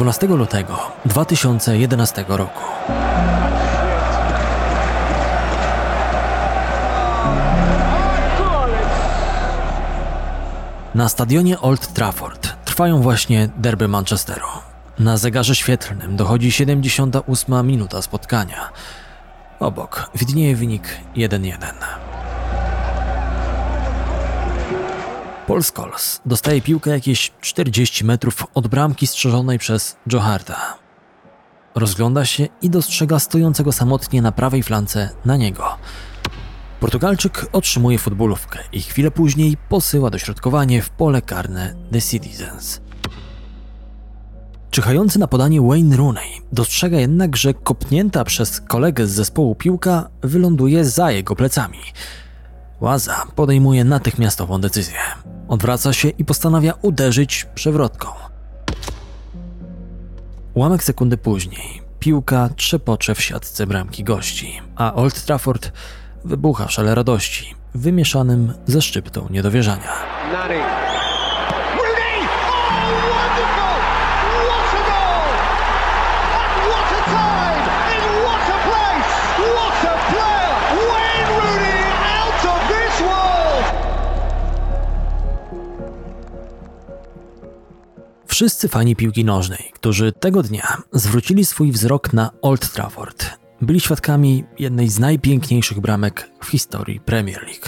12 lutego 2011 roku. Na stadionie Old Trafford trwają właśnie derby Manchesteru. Na zegarze świetlnym dochodzi 78 minuta spotkania. Obok widnieje wynik 1-1. Paul Scholes dostaje piłkę jakieś 40 metrów od bramki strzeżonej przez Joe Harta. Rozgląda się i dostrzega stojącego samotnie na prawej flance na niego. Portugalczyk otrzymuje futbolówkę i chwilę później posyła dośrodkowanie w pole karne The Citizens. Czyhający na podanie Wayne Rooney dostrzega jednak, że kopnięta przez kolegę z zespołu piłka wyląduje za jego plecami. Łaza podejmuje natychmiastową decyzję. Odwraca się i postanawia uderzyć przewrotką. Ułamek sekundy później piłka trzepocze w siatce bramki gości, a Old Trafford wybucha w szale radości, wymieszanym ze szczyptą niedowierzania. Wszyscy fani piłki nożnej, którzy tego dnia zwrócili swój wzrok na Old Trafford, byli świadkami jednej z najpiękniejszych bramek w historii Premier League.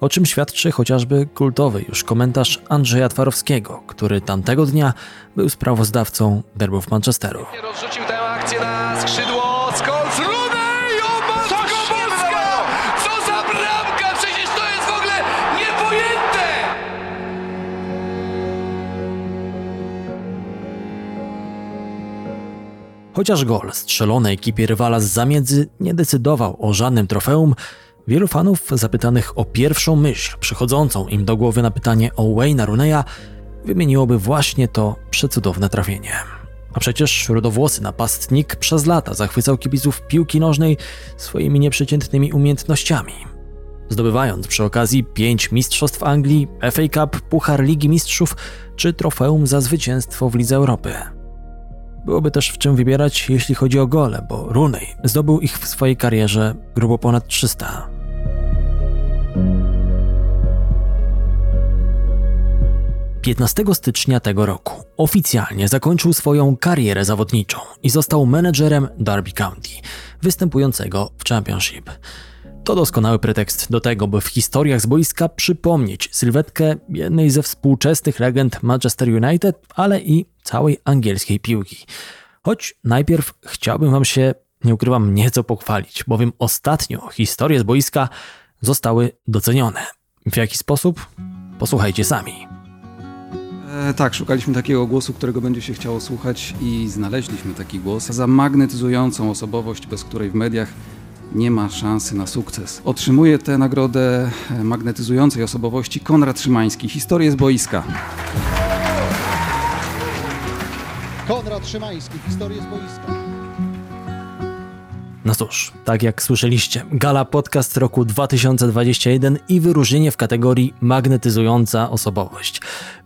O czym świadczy chociażby kultowy już komentarz Andrzeja Twarowskiego, który tamtego dnia był sprawozdawcą derbów Manchesteru. Rozrzucił Chociaż gol strzelony ekipie rywala z zamiedzy nie decydował o żadnym trofeum, wielu fanów zapytanych o pierwszą myśl przychodzącą im do głowy na pytanie o Wayne'a Rooneya wymieniłoby właśnie to przecudowne trafienie. A przecież rudowłosy napastnik przez lata zachwycał kibiców piłki nożnej swoimi nieprzeciętnymi umiejętnościami. Zdobywając przy okazji pięć mistrzostw Anglii, FA Cup, Puchar Ligi Mistrzów czy trofeum za zwycięstwo w Lidze Europy. Byłoby też w czym wybierać, jeśli chodzi o gole, bo Rooney zdobył ich w swojej karierze grubo ponad 300. Piętnastego stycznia tego roku oficjalnie zakończył swoją karierę zawodniczą i został menedżerem Derby County, występującego w Championship. To doskonały pretekst do tego, by w historiach z boiska przypomnieć sylwetkę jednej ze współczesnych legend Manchester United, ale i całej angielskiej piłki. Choć najpierw chciałbym Wam się, nie ukrywam, nieco pochwalić, bowiem ostatnio historie z boiska zostały docenione. W jaki sposób? Posłuchajcie sami. E, tak, szukaliśmy takiego głosu, którego będzie się chciało słuchać i znaleźliśmy taki głos. Za magnetyzującą osobowość, bez której w mediach nie ma szansy na sukces. Otrzymuje tę nagrodę e, magnetyzującej osobowości Konrad Szymański. Historię z boiska. Konrad Szymański, historię z boiska. No cóż, tak jak słyszeliście, Gala Podcast roku 2021 i wyróżnienie w kategorii magnetyzująca osobowość.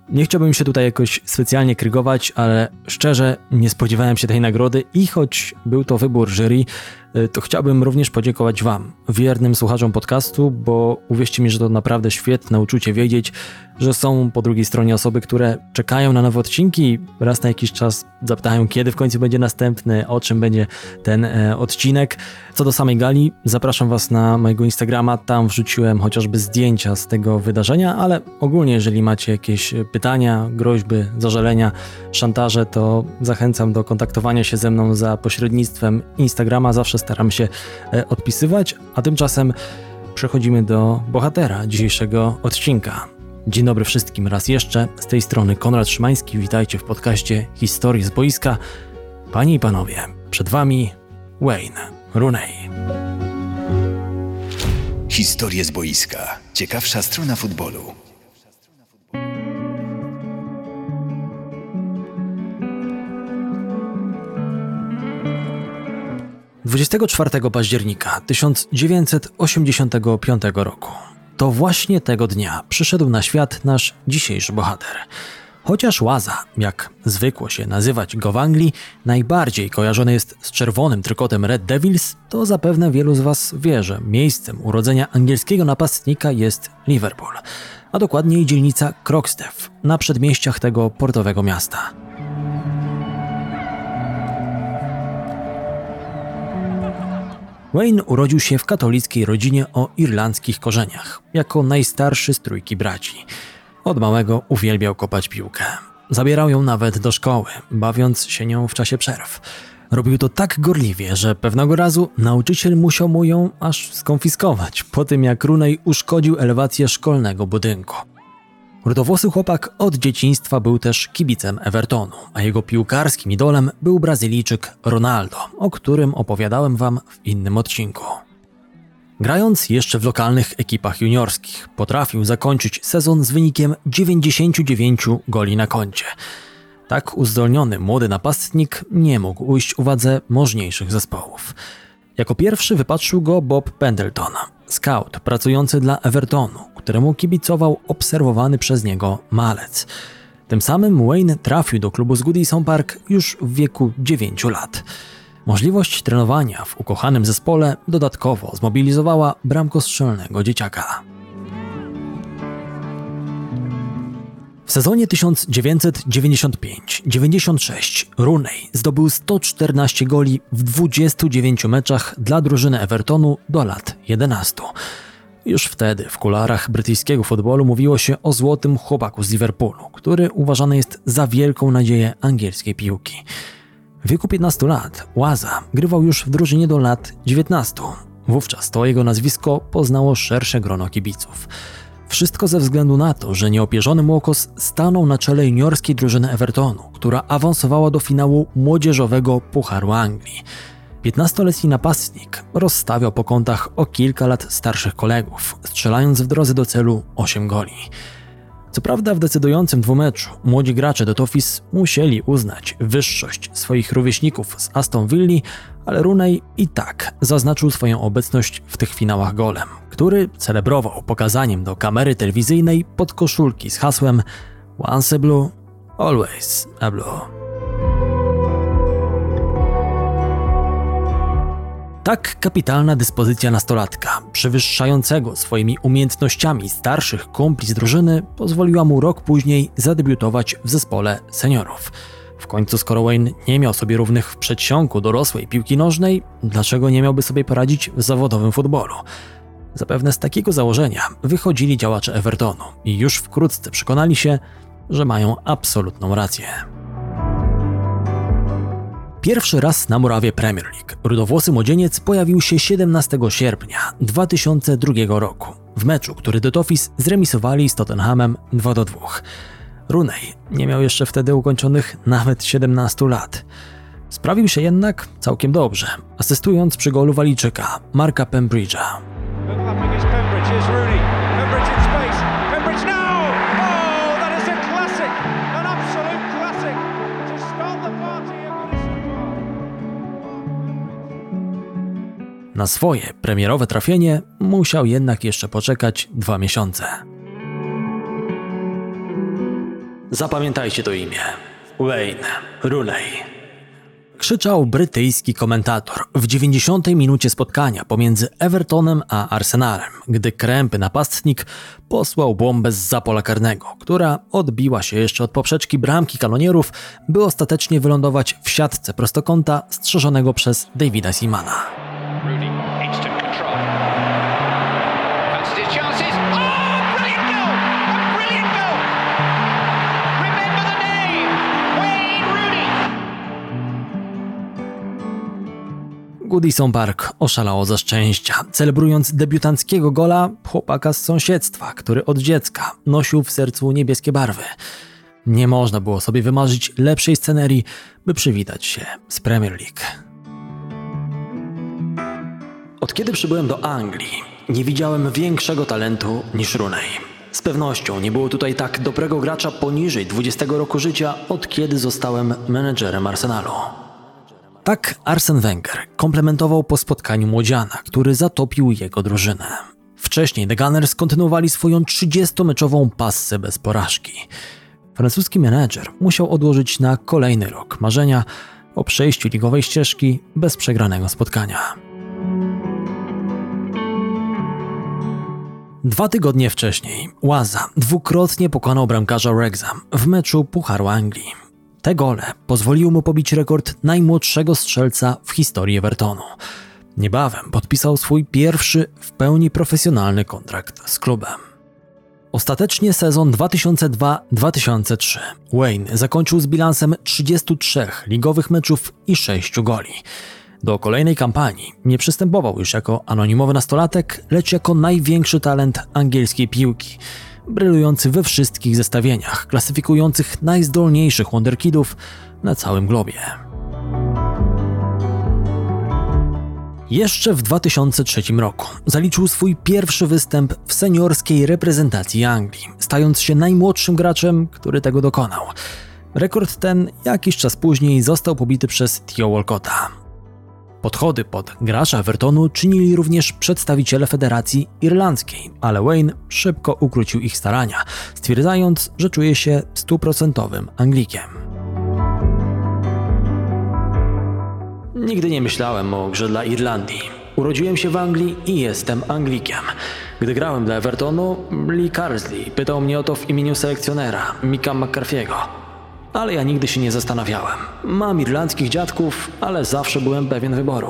Nie chciałbym się tutaj jakoś specjalnie krygować, ale szczerze nie spodziewałem się tej nagrody i choć był to wybór jury, to chciałbym również podziękować Wam, wiernym słuchaczom podcastu, bo uwierzcie mi, że to naprawdę świetne uczucie wiedzieć, że są po drugiej stronie osoby, które czekają na nowe odcinki, raz na jakiś czas zapytają, kiedy w końcu będzie następny, o czym będzie ten e, odcinek. Co do samej gali, zapraszam Was na mojego Instagrama, tam wrzuciłem chociażby zdjęcia z tego wydarzenia, ale ogólnie, jeżeli macie jakieś pytania, groźby, zażalenia, szantaże, to zachęcam do kontaktowania się ze mną za pośrednictwem Instagrama, zawsze staram się e, odpisywać, a tymczasem przechodzimy do bohatera dzisiejszego odcinka. Dzień dobry wszystkim raz jeszcze. Z tej strony Konrad Szymański. Witajcie w podcaście Historii z boiska. Panie i panowie, przed wami Wayne Rooney. Historie z boiska. Ciekawsza strona futbolu. 24 października 1985 roku. To właśnie tego dnia przyszedł na świat nasz dzisiejszy bohater. Chociaż Łaza, jak zwykło się nazywać go w Anglii, najbardziej kojarzony jest z czerwonym trykotem Red Devils, to zapewne wielu z Was wie, że miejscem urodzenia angielskiego napastnika jest Liverpool, a dokładniej dzielnica Croxteth na przedmieściach tego portowego miasta. Wayne urodził się w katolickiej rodzinie o irlandzkich korzeniach, jako najstarszy z trójki braci. Od małego uwielbiał kopać piłkę. Zabierał ją nawet do szkoły, bawiąc się nią w czasie przerw. Robił to tak gorliwie, że pewnego razu nauczyciel musiał mu ją aż skonfiskować, po tym jak Runej uszkodził elewację szkolnego budynku. Rudowłosy chłopak od dzieciństwa był też kibicem Evertonu, a jego piłkarskim idolem był Brazylijczyk Ronaldo, o którym opowiadałem wam w innym odcinku. Grając jeszcze w lokalnych ekipach juniorskich, potrafił zakończyć sezon z wynikiem 99 goli na koncie. Tak uzdolniony młody napastnik nie mógł ujść uwadze możniejszych zespołów. Jako pierwszy wypatrzył go Bob Pendleton, scout pracujący dla Evertonu, któremu kibicował obserwowany przez niego malec. Tym samym Wayne trafił do klubu z Goodison Park już w wieku 9 lat. Możliwość trenowania w ukochanym zespole dodatkowo zmobilizowała bramkostrzelnego dzieciaka. W sezonie 1995-96 Rooney zdobył 114 goli w 29 meczach dla drużyny Evertonu do lat 11. Już wtedy w kularach brytyjskiego futbolu mówiło się o złotym chłopaku z Liverpoolu, który uważany jest za wielką nadzieję angielskiej piłki. W wieku 15 lat Łaza grywał już w drużynie do lat 19. Wówczas to jego nazwisko poznało szersze grono kibiców. Wszystko ze względu na to, że nieopierzony Młokos stanął na czele juniorskiej drużyny Evertonu, która awansowała do finału młodzieżowego Pucharu Anglii. 15-letni napastnik rozstawiał po kątach o kilka lat starszych kolegów, strzelając w drodze do celu 8 goli. Co prawda w decydującym dwumeczu młodzi gracze do Tofis musieli uznać wyższość swoich rówieśników z Aston Villa, ale Rooney i tak zaznaczył swoją obecność w tych finałach golem, który celebrował pokazaniem do kamery telewizyjnej podkoszulki z hasłem Once a blue, always a blue. Tak kapitalna dyspozycja nastolatka, przewyższającego swoimi umiejętnościami starszych kumpli z drużyny, pozwoliła mu rok później zadebiutować w zespole seniorów. W końcu, skoro Wayne nie miał sobie równych w przedsionku dorosłej piłki nożnej, dlaczego nie miałby sobie poradzić w zawodowym futbolu? Zapewne z takiego założenia wychodzili działacze Evertonu i już wkrótce przekonali się, że mają absolutną rację. Pierwszy raz na murawie Premier League rudowłosy młodzieniec pojawił się 17 sierpnia 2002 roku w meczu, który The Toffees zremisowali z Tottenhamem 2 do 2. Rooney nie miał jeszcze wtedy ukończonych nawet 17 lat. Sprawił się jednak całkiem dobrze, asystując przy golu Walijczyka Marka Pembridge'a. Na swoje premierowe trafienie musiał jednak jeszcze poczekać dwa miesiące. Zapamiętajcie to imię. Wayne Rooney. Krzyczał brytyjski komentator w 90 minucie spotkania pomiędzy Evertonem a Arsenalem, gdy krępy napastnik posłał bombę z zapola karnego, która odbiła się jeszcze od poprzeczki bramki kanonierów, by ostatecznie wylądować w siatce prostokąta strzeżonego przez Davida Simana. Goodison Park oszalało ze szczęścia, celebrując debiutanckiego gola chłopaka z sąsiedztwa, który od dziecka nosił w sercu niebieskie barwy. Nie można było sobie wymarzyć lepszej scenerii, by przywitać się z Premier League. Od kiedy przybyłem do Anglii, nie widziałem większego talentu niż Rooney. Z pewnością nie było tutaj tak dobrego gracza poniżej 20 roku życia, od kiedy zostałem menedżerem Arsenalu. Tak Arsen Wenger komplementował po spotkaniu młodziana, który zatopił jego drużynę. Wcześniej The Gunners kontynuowali swoją 30-meczową passę bez porażki. francuski menedżer musiał odłożyć na kolejny rok marzenia o przejściu ligowej ścieżki bez przegranego spotkania. Dwa tygodnie wcześniej Łaza dwukrotnie pokonał bramkarza Wrexham w meczu Pucharu Anglii. Te gole pozwoliły mu pobić rekord najmłodszego strzelca w historii Evertonu. Niebawem podpisał swój pierwszy w pełni profesjonalny kontrakt z klubem. Ostatecznie sezon 2002-2003 Wayne zakończył z bilansem 33 ligowych meczów i 6 goli. Do kolejnej kampanii nie przystępował już jako anonimowy nastolatek, lecz jako największy talent angielskiej piłki, brylujący we wszystkich zestawieniach klasyfikujących najzdolniejszych wonderkidów na całym globie. Jeszcze w 2003 roku zaliczył swój pierwszy występ w seniorskiej reprezentacji Anglii, stając się najmłodszym graczem, który tego dokonał. Rekord ten jakiś czas później został pobity przez Theo Walcotta. Podchody pod gracza Evertonu czynili również przedstawiciele Federacji Irlandzkiej, ale Wayne szybko ukrócił ich starania, stwierdzając, że czuje się stuprocentowym Anglikiem. Nigdy nie myślałem o grze dla Irlandii. Urodziłem się w Anglii i jestem Anglikiem. Gdy grałem dla Evertonu, Lee Carsley pytał mnie o to w imieniu selekcjonera, Mika McCarthy'ego. Ale ja nigdy się nie zastanawiałem. Mam irlandzkich dziadków, ale zawsze byłem pewien wyboru.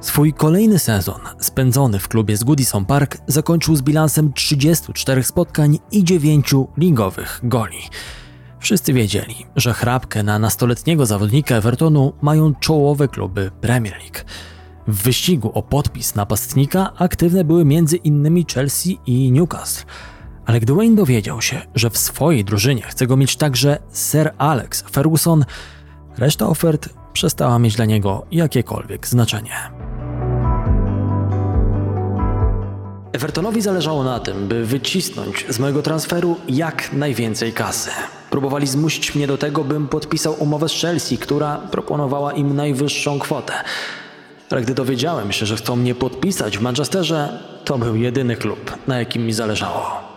Swój kolejny sezon, spędzony w klubie z Goodison Park, zakończył z bilansem 34 spotkań i 9 ligowych goli. Wszyscy wiedzieli, że chrapkę na nastoletniego zawodnika Evertonu mają czołowe kluby Premier League. W wyścigu o podpis napastnika aktywne były m.in. Chelsea i Newcastle. Ale gdy Wayne dowiedział się, że w swojej drużynie chce go mieć także Sir Alex Ferguson, reszta ofert przestała mieć dla niego jakiekolwiek znaczenie. Evertonowi zależało na tym, by wycisnąć z mojego transferu jak najwięcej kasy. Próbowali zmusić mnie do tego, bym podpisał umowę z Chelsea, która proponowała im najwyższą kwotę. Ale gdy dowiedziałem się, że chcą mnie podpisać w Manchesterze, to był jedyny klub, na jakim mi zależało.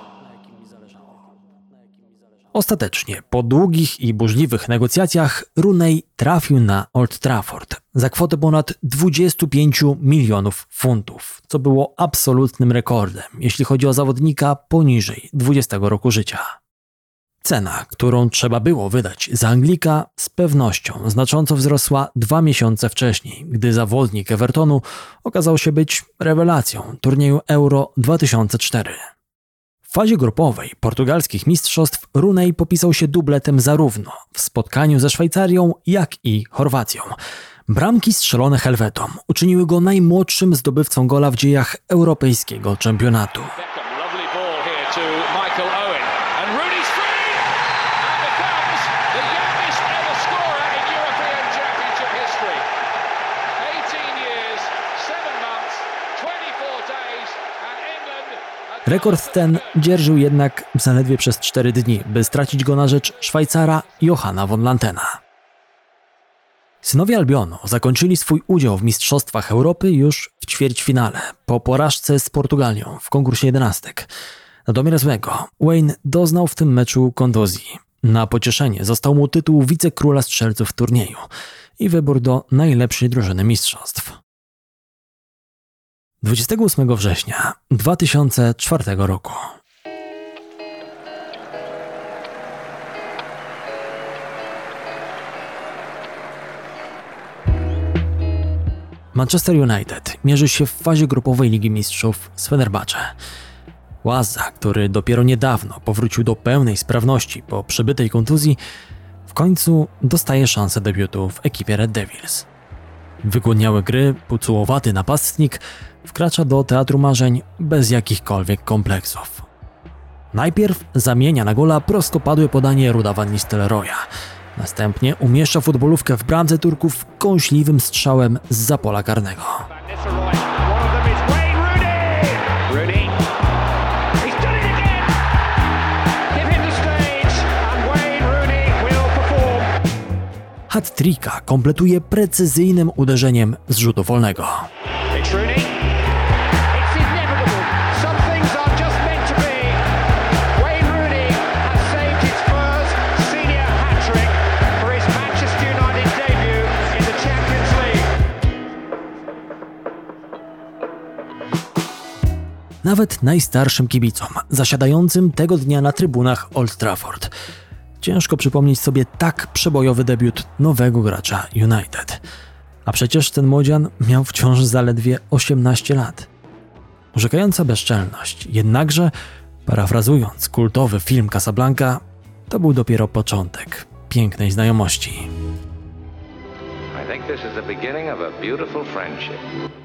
Ostatecznie, po długich i burzliwych negocjacjach, Rooney trafił na Old Trafford za kwotę ponad 25 milionów funtów, co było absolutnym rekordem, jeśli chodzi o zawodnika poniżej 20 roku życia. Cena, którą trzeba było wydać za Anglika, z pewnością znacząco wzrosła dwa miesiące wcześniej, gdy zawodnik Evertonu okazał się być rewelacją turnieju Euro 2004. W fazie grupowej portugalskich mistrzostw Rooney popisał się dubletem zarówno w spotkaniu ze Szwajcarią, jak i Chorwacją. Bramki strzelone Helwetą uczyniły go najmłodszym zdobywcą gola w dziejach europejskiego czempionatu. Rekord ten dzierżył jednak zaledwie przez 4 dni, by stracić go na rzecz Szwajcara Johanna von Lantena. Synowie Albionu zakończyli swój udział w Mistrzostwach Europy już w ćwierćfinale, po porażce z Portugalią w konkursie jedenastek. Na domiar złego, Wayne doznał w tym meczu kontuzji. Na pocieszenie został mu tytuł wicekróla strzelców turnieju i wybór do najlepszej drużyny mistrzostw. 28 września 2004 roku. Manchester United mierzy się w fazie grupowej Ligi Mistrzów z Fenerbahce. Łaza, który dopiero niedawno powrócił do pełnej sprawności po przebytej kontuzji, w końcu dostaje szansę debiutu w ekipie Red Devils. Wygłodniały gry, pucułowaty napastnik wkracza do teatru marzeń bez jakichkolwiek kompleksów. Najpierw zamienia na gola prostopadłe podanie Ruda Van Nistelrooya. Następnie umieszcza futbolówkę w bramce Turków kąśliwym strzałem z za pola karnego. Hat-tricka kompletuje precyzyjnym uderzeniem z rzutu wolnego. Nawet najstarszym kibicom, zasiadającym tego dnia na trybunach Old Trafford. Ciężko przypomnieć sobie tak przebojowy debiut nowego gracza United. A przecież ten młodzian miał wciąż zaledwie 18 lat. Urzekająca bezczelność, jednakże, parafrazując kultowy film Casablanca, to był dopiero początek pięknej znajomości. I think this is the beginning of a beautiful friendship.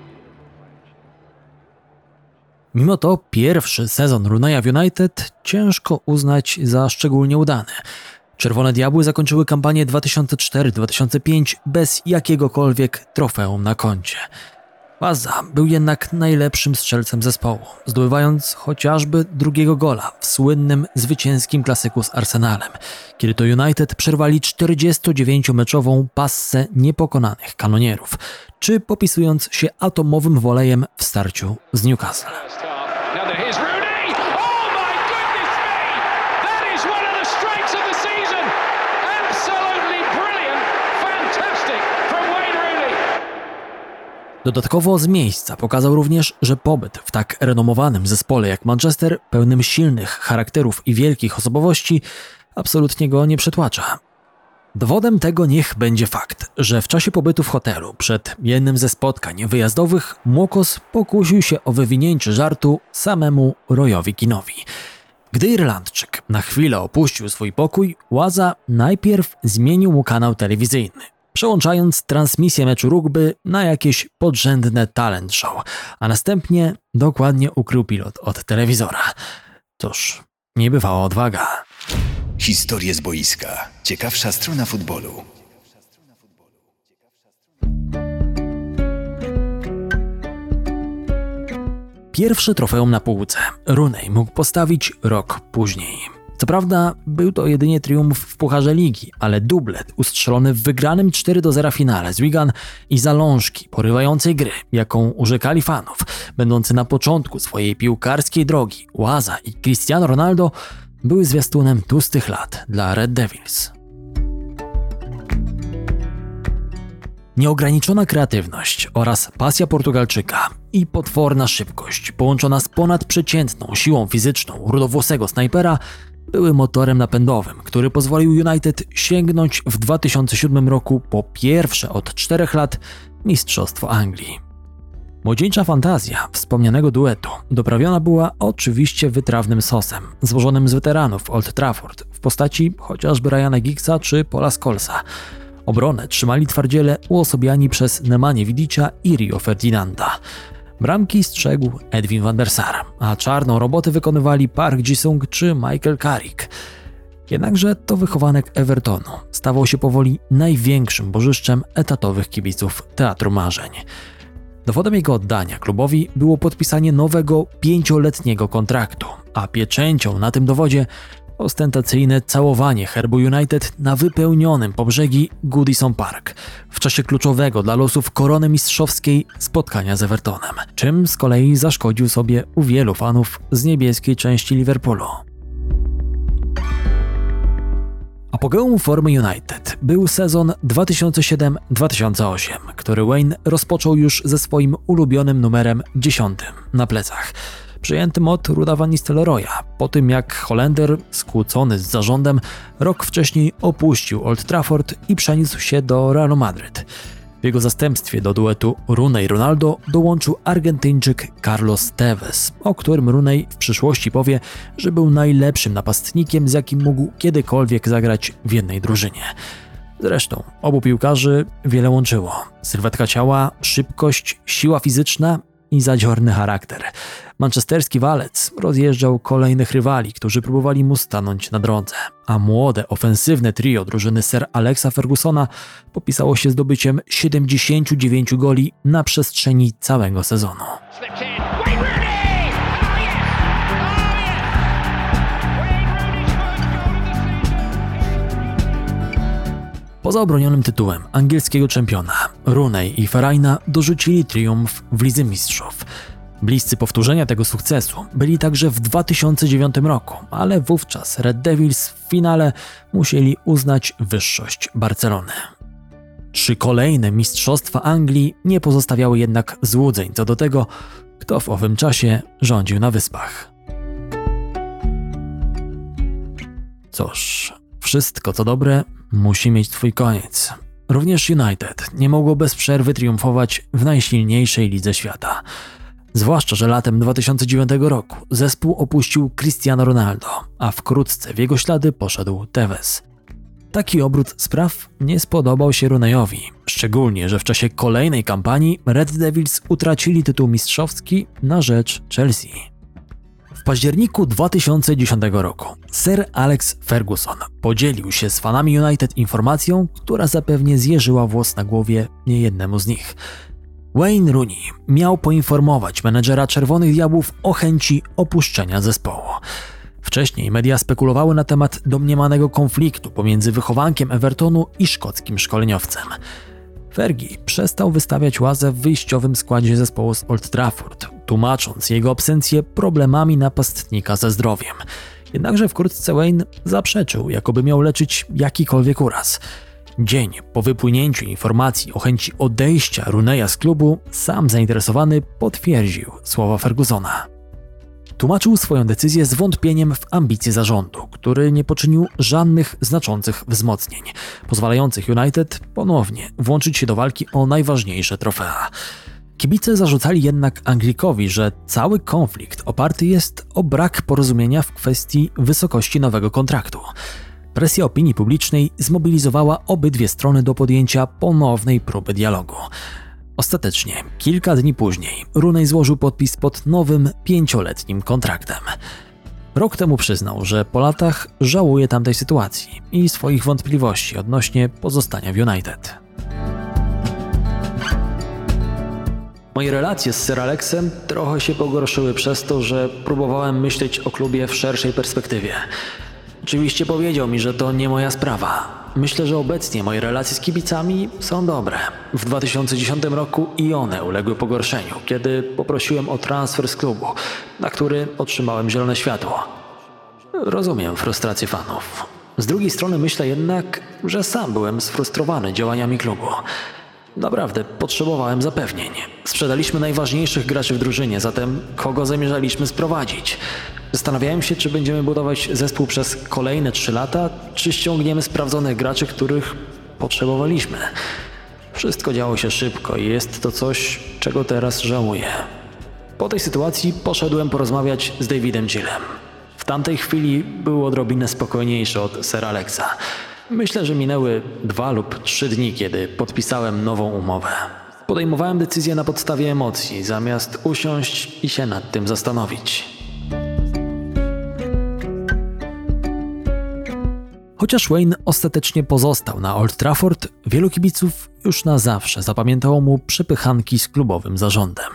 Mimo to pierwszy sezon Runeya w United ciężko uznać za szczególnie udany. Czerwone Diabły zakończyły kampanię 2004-2005 bez jakiegokolwiek trofeum na koncie. Waza był jednak najlepszym strzelcem zespołu, zdobywając chociażby drugiego gola w słynnym zwycięskim klasyku z Arsenalem, kiedy to United przerwali 49-meczową passę niepokonanych kanonierów, czy popisując się atomowym wolejem w starciu z Newcastle. First half. Now then, here's Rooney. Oh my goodness me! That is one of the strikes of the season. Absolutely brilliant, fantastic from Wayne Rooney. Dodatkowo z miejsca pokazał również, że pobyt w tak renomowanym zespole jak Manchester, pełnym silnych charakterów i wielkich osobowości, absolutnie go nie przytłacza. Dowodem tego niech będzie fakt, że w czasie pobytu w hotelu przed jednym ze spotkań wyjazdowych Młokos pokusił się o wywinięcie żartu samemu Royowi Kinowi. Gdy Irlandczyk na chwilę opuścił swój pokój, Łaza najpierw zmienił mu kanał telewizyjny, przełączając transmisję meczu rugby na jakieś podrzędne talent show, a następnie dokładnie ukrył pilot od telewizora. Cóż, niebywała odwaga. Historie z boiska. Ciekawsza strona futbolu. Pierwsze trofeum na półce Rooney mógł postawić rok później. Co prawda był to jedynie triumf w Pucharze Ligi, ale dublet ustrzelony w wygranym 4 do 0 finale z Wigan i zalążki porywającej gry, jaką urzekali fanów, będący na początku swojej piłkarskiej drogi, Łaza i Cristiano Ronaldo były zwiastunem tłustych lat dla Red Devils. Nieograniczona kreatywność oraz pasja Portugalczyka i potworna szybkość, połączona z ponadprzeciętną siłą fizyczną rudowłosego snajpera, były motorem napędowym, który pozwolił United sięgnąć w 2007 roku po pierwsze od czterech lat Mistrzostwo Anglii. Młodzieńcza fantazja wspomnianego duetu doprawiona była oczywiście wytrawnym sosem, złożonym z weteranów Old Trafford w postaci chociażby Ryana Giggsa czy Paula Scholesa. Obronę trzymali twardziele uosobiani przez Nemanje Widicia i Rio Ferdinanda. Bramki strzegł Edwin van der Sar, a czarną robotę wykonywali Park Ji-sung czy Michael Carrick. Jednakże to wychowanek Evertonu stawał się powoli największym bożyszczem etatowych kibiców Teatru Marzeń. Dowodem jego oddania klubowi było podpisanie nowego pięcioletniego kontraktu, a pieczęcią na tym dowodzie ostentacyjne całowanie herbu United na wypełnionym po brzegi Goodison Park w czasie kluczowego dla losów korony mistrzowskiej spotkania z Evertonem, czym z kolei zaszkodził sobie u wielu fanów z niebieskiej części Liverpoolu. Apogeum formy United był sezon 2007-2008, który Wayne rozpoczął już ze swoim ulubionym numerem 10 na plecach, przyjętym od Ruda Van Nistelrooya, po tym jak Holender, skłócony z zarządem, rok wcześniej opuścił Old Trafford i przeniósł się do Realu Madryt. W jego zastępstwie do duetu Rooney Ronaldo dołączył Argentyńczyk Carlos Tevez, o którym Rooney w przyszłości powie, że był najlepszym napastnikiem, z jakim mógł kiedykolwiek zagrać w jednej drużynie. Zresztą obu piłkarzy wiele łączyło: sylwetka ciała, szybkość, siła fizyczna i zadziorny charakter. Manchesterski walec rozjeżdżał kolejnych rywali, którzy próbowali mu stanąć na drodze, a młode, ofensywne trio drużyny Sir Alexa Fergusona popisało się zdobyciem 79 goli na przestrzeni całego sezonu. Poza obronionym tytułem angielskiego czempiona, Rooney i Farajna dorzucili triumf w Lidze Mistrzów. Bliscy powtórzenia tego sukcesu byli także w 2009 roku, ale wówczas Red Devils w finale musieli uznać wyższość Barcelony. Trzy kolejne mistrzostwa Anglii nie pozostawiały jednak złudzeń co do tego, kto w owym czasie rządził na wyspach. Cóż, wszystko co dobre musi mieć swój koniec. Również United nie mogło bez przerwy triumfować w najsilniejszej lidze świata. Zwłaszcza, że latem 2009 roku zespół opuścił Cristiano Ronaldo, a wkrótce w jego ślady poszedł Tevez. Taki obrót spraw nie spodobał się Runejowi, szczególnie, że w czasie kolejnej kampanii Red Devils utracili tytuł mistrzowski na rzecz Chelsea. W październiku 2010 roku Sir Alex Ferguson podzielił się z fanami United informacją, która zapewnie zjeżyła włos na głowie niejednemu z nich. Wayne Rooney miał poinformować menedżera Czerwonych Diabłów o chęci opuszczenia zespołu. Wcześniej media spekulowały na temat domniemanego konfliktu pomiędzy wychowankiem Evertonu i szkockim szkoleniowcem. Fergie przestał wystawiać łazę w wyjściowym składzie zespołu z Old Trafford, tłumacząc jego absencję problemami napastnika ze zdrowiem. Jednakże wkrótce Wayne zaprzeczył, jakoby miał leczyć jakikolwiek uraz. Dzień po wypłynięciu informacji o chęci odejścia Runeya z klubu, sam zainteresowany potwierdził słowa Fergusona. Tłumaczył swoją decyzję z wątpieniem w ambicje zarządu, który nie poczynił żadnych znaczących wzmocnień, pozwalających United ponownie włączyć się do walki o najważniejsze trofea. Kibice zarzucali jednak Anglikowi, że cały konflikt oparty jest o brak porozumienia w kwestii wysokości nowego kontraktu. Presja opinii publicznej zmobilizowała obydwie strony do podjęcia ponownej próby dialogu. Ostatecznie, kilka dni później, Runej złożył podpis pod nowym pięcioletnim kontraktem. Rok temu przyznał, że po latach żałuje tamtej sytuacji i swoich wątpliwości odnośnie pozostania w United. Moje relacje z Sir Alexem trochę się pogorszyły przez to, że próbowałem myśleć o klubie w szerszej perspektywie. Oczywiście powiedział mi, że to nie moja sprawa. Myślę, że obecnie moje relacje z kibicami są dobre. W 2010 roku i one uległy pogorszeniu, kiedy poprosiłem o transfer z klubu, na który otrzymałem zielone światło. Rozumiem frustrację fanów. Z drugiej strony myślę jednak, że sam byłem sfrustrowany działaniami klubu. Naprawdę potrzebowałem zapewnień. Sprzedaliśmy najważniejszych graczy w drużynie, zatem kogo zamierzaliśmy sprowadzić? Zastanawiałem się, czy będziemy budować zespół przez kolejne 3 lata, czy ściągniemy sprawdzonych graczy, których potrzebowaliśmy. Wszystko działo się szybko i jest to coś, czego teraz żałuję. Po tej sytuacji poszedłem porozmawiać z Davidem Gillem. W tamtej chwili był odrobinę spokojniejszy od Sir Alexa. Myślę, że minęły dwa lub trzy dni, kiedy podpisałem nową umowę. Podejmowałem decyzję na podstawie emocji, zamiast usiąść i się nad tym zastanowić. Chociaż Wayne ostatecznie pozostał na Old Trafford, wielu kibiców już na zawsze zapamiętało mu przepychanki z klubowym zarządem.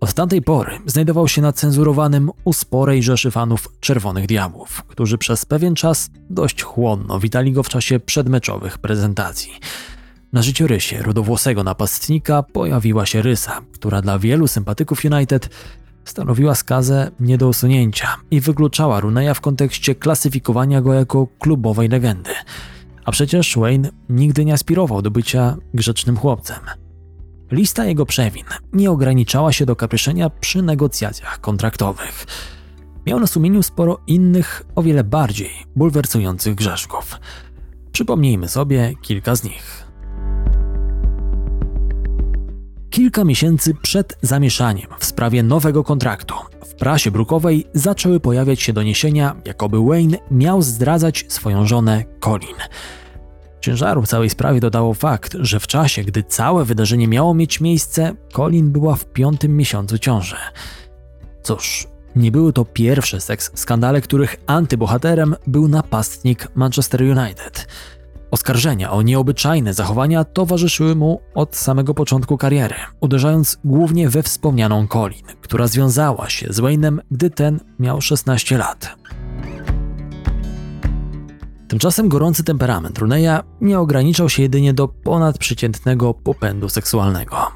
Od tamtej pory znajdował się na cenzurowanym u sporej rzeszy fanów Czerwonych Diabłów, którzy przez pewien czas dość chłonno witali go w czasie przedmeczowych prezentacji. Na życiorysie rudowłosego napastnika pojawiła się rysa, która dla wielu sympatyków United stanowiła skazę nie do usunięcia i wykluczała Runeya w kontekście klasyfikowania go jako klubowej legendy. A przecież Wayne nigdy nie aspirował do bycia grzecznym chłopcem. Lista jego przewin nie ograniczała się do kapryszenia przy negocjacjach kontraktowych. Miał na sumieniu sporo innych, o wiele bardziej bulwersujących grzeszków. Przypomnijmy sobie kilka z nich. Kilka miesięcy przed zamieszaniem w sprawie nowego kontraktu w prasie brukowej zaczęły pojawiać się doniesienia, jakoby Wayne miał zdradzać swoją żonę Colin. Ciężaru całej sprawie dodało fakt, że w czasie, gdy całe wydarzenie miało mieć miejsce, Colin była w piątym miesiącu ciąży. Cóż, nie były to pierwsze seks skandale, których antybohaterem był napastnik Manchester United – Oskarżenia o nieobyczajne zachowania towarzyszyły mu od samego początku kariery, uderzając głównie we wspomnianą Colin, która związała się z Wayne'em, gdy ten miał 16 lat. Tymczasem gorący temperament Runeya nie ograniczał się jedynie do ponadprzeciętnego popędu seksualnego.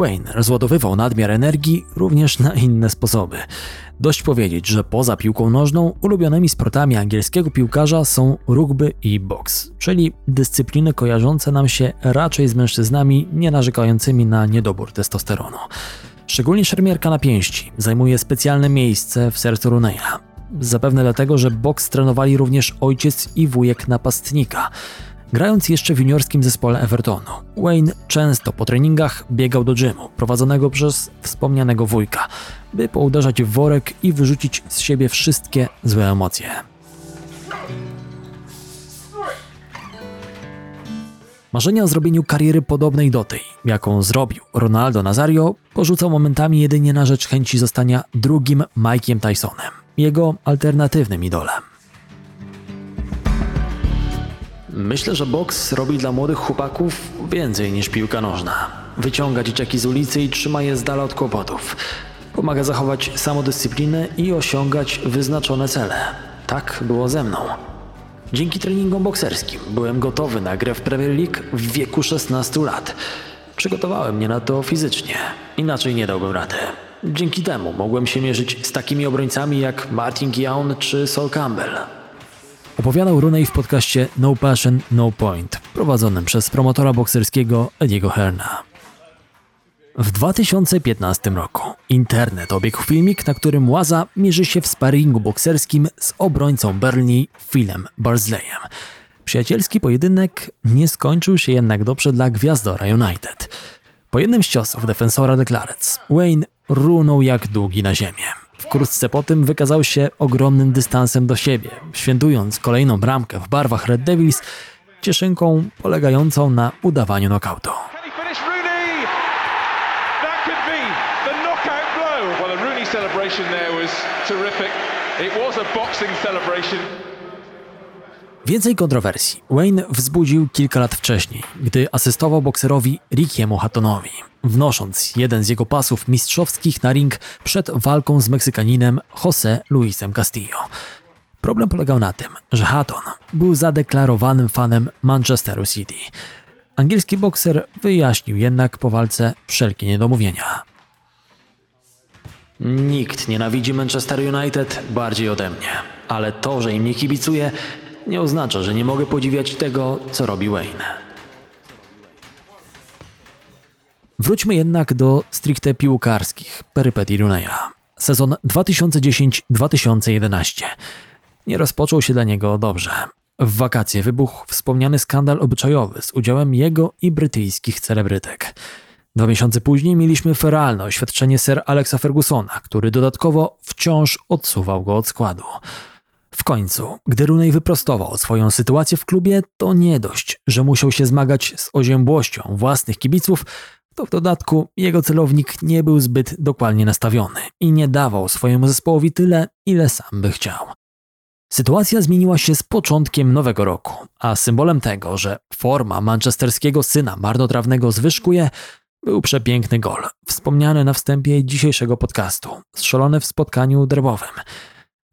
Wayne rozładowywał nadmiar energii również na inne sposoby. Dość powiedzieć, że poza piłką nożną ulubionymi sportami angielskiego piłkarza są rugby i boks, czyli dyscypliny kojarzące nam się raczej z mężczyznami nie narzekającymi na niedobór testosteronu. Szczególnie szermierka na pięści zajmuje specjalne miejsce w sercu Runeya. Zapewne dlatego, że boks trenowali również ojciec i wujek napastnika. Grając jeszcze w juniorskim zespole Evertonu, Wayne często po treningach biegał do gymu, prowadzonego przez wspomnianego wujka, by pouderzać w worek i wyrzucić z siebie wszystkie złe emocje. Marzenia o zrobieniu kariery podobnej do tej, jaką zrobił Ronaldo Nazario, porzucał momentami jedynie na rzecz chęci zostania drugim Mike'iem Tysonem, jego alternatywnym idolem. Myślę, że boks robi dla młodych chłopaków więcej niż piłka nożna. Wyciąga dzieciaki z ulicy i trzyma je z dala od kłopotów. Pomaga zachować samodyscyplinę i osiągać wyznaczone cele. Tak było ze mną. Dzięki treningom bokserskim byłem gotowy na grę w Premier League w wieku 16 lat. Przygotowałem mnie na to fizycznie, inaczej nie dałbym rady. Dzięki temu mogłem się mierzyć z takimi obrońcami jak Martin Guillaume czy Sol Campbell. Opowiadał Rooney w podcaście No Passion, No Point, prowadzonym przez promotora bokserskiego Ediego Herna. W 2015 roku internet obiegł filmik, na którym Łaza mierzy się w sparingu bokserskim z obrońcą Burnley Philem Barsleyem. Przyjacielski pojedynek nie skończył się jednak dobrze dla gwiazdora United. Po jednym z ciosów defensora The Clarets, Wayne runął jak długi na ziemię. Wkrótce po tym wykazał się ogromnym dystansem do siebie, świętując kolejną bramkę w barwach Red Devils cieszynką polegającą na udawaniu nokautu. Celebration there was terrific. It was a boxing celebration. Więcej kontrowersji Wayne wzbudził kilka lat wcześniej, gdy asystował bokserowi Rickiemu Hattonowi, wnosząc jeden z jego pasów mistrzowskich na ring przed walką z Meksykaninem José Luisem Castillo. Problem polegał na tym, że Hatton był zadeklarowanym fanem Manchesteru City. Angielski bokser wyjaśnił jednak po walce wszelkie niedomówienia. Nikt nienawidzi Manchester United bardziej ode mnie, ale to, że im nie kibicuję, nie oznacza, że nie mogę podziwiać tego, co robi Wayne. Wróćmy jednak do stricte piłkarskich perypetii Runeya. Sezon 2010-2011 nie rozpoczął się dla niego dobrze. W wakacje wybuchł wspomniany skandal obyczajowy z udziałem jego i brytyjskich celebrytek. Dwa miesiące później mieliśmy feralne oświadczenie Sir Alexa Fergusona, który dodatkowo wciąż odsuwał go od składu. W końcu, gdy Rooney wyprostował swoją sytuację w klubie, to nie dość, że musiał się zmagać z oziębłością własnych kibiców, to w dodatku jego celownik nie był zbyt dokładnie nastawiony i nie dawał swojemu zespołowi tyle, ile sam by chciał. Sytuacja zmieniła się z początkiem nowego roku, a symbolem tego, że forma manchesterskiego syna marnotrawnego zwyżkuje, był przepiękny gol, wspomniany na wstępie dzisiejszego podcastu, strzelony w spotkaniu derbowym.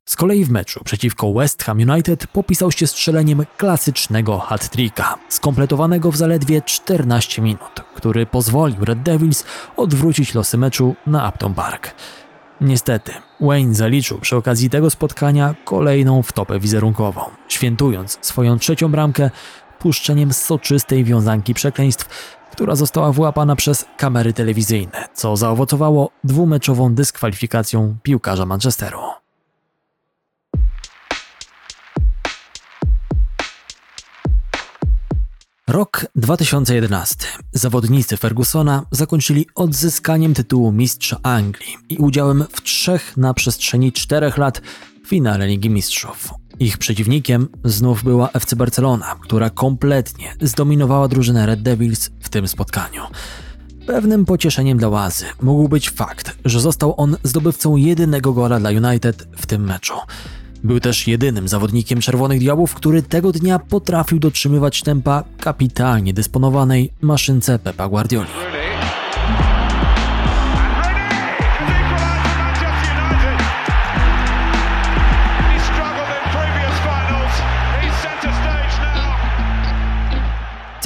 Z kolei w meczu przeciwko West Ham United popisał się strzeleniem klasycznego hat-tricka, skompletowanego w zaledwie 14 minut, który pozwolił Red Devils odwrócić losy meczu na Upton Park. Niestety, Wayne zaliczył przy okazji tego spotkania kolejną wtopę wizerunkową, świętując swoją trzecią bramkę puszczeniem soczystej wiązanki przekleństw, która została wyłapana przez kamery telewizyjne, co zaowocowało dwumeczową dyskwalifikacją piłkarza Manchesteru. Rok 2011. Zawodnicy Fergusona zakończyli odzyskaniem tytułu mistrza Anglii i udziałem w trzech na przestrzeni czterech lat finale Ligi Mistrzów. Ich przeciwnikiem znów była FC Barcelona, która kompletnie zdominowała drużynę Red Devils w tym spotkaniu. Pewnym pocieszeniem dla Łazy mógł być fakt, że został on zdobywcą jedynego gola dla United w tym meczu. Był też jedynym zawodnikiem Czerwonych Diabłów, który tego dnia potrafił dotrzymywać tempa kapitalnie dysponowanej maszynce Pepa Guardioli.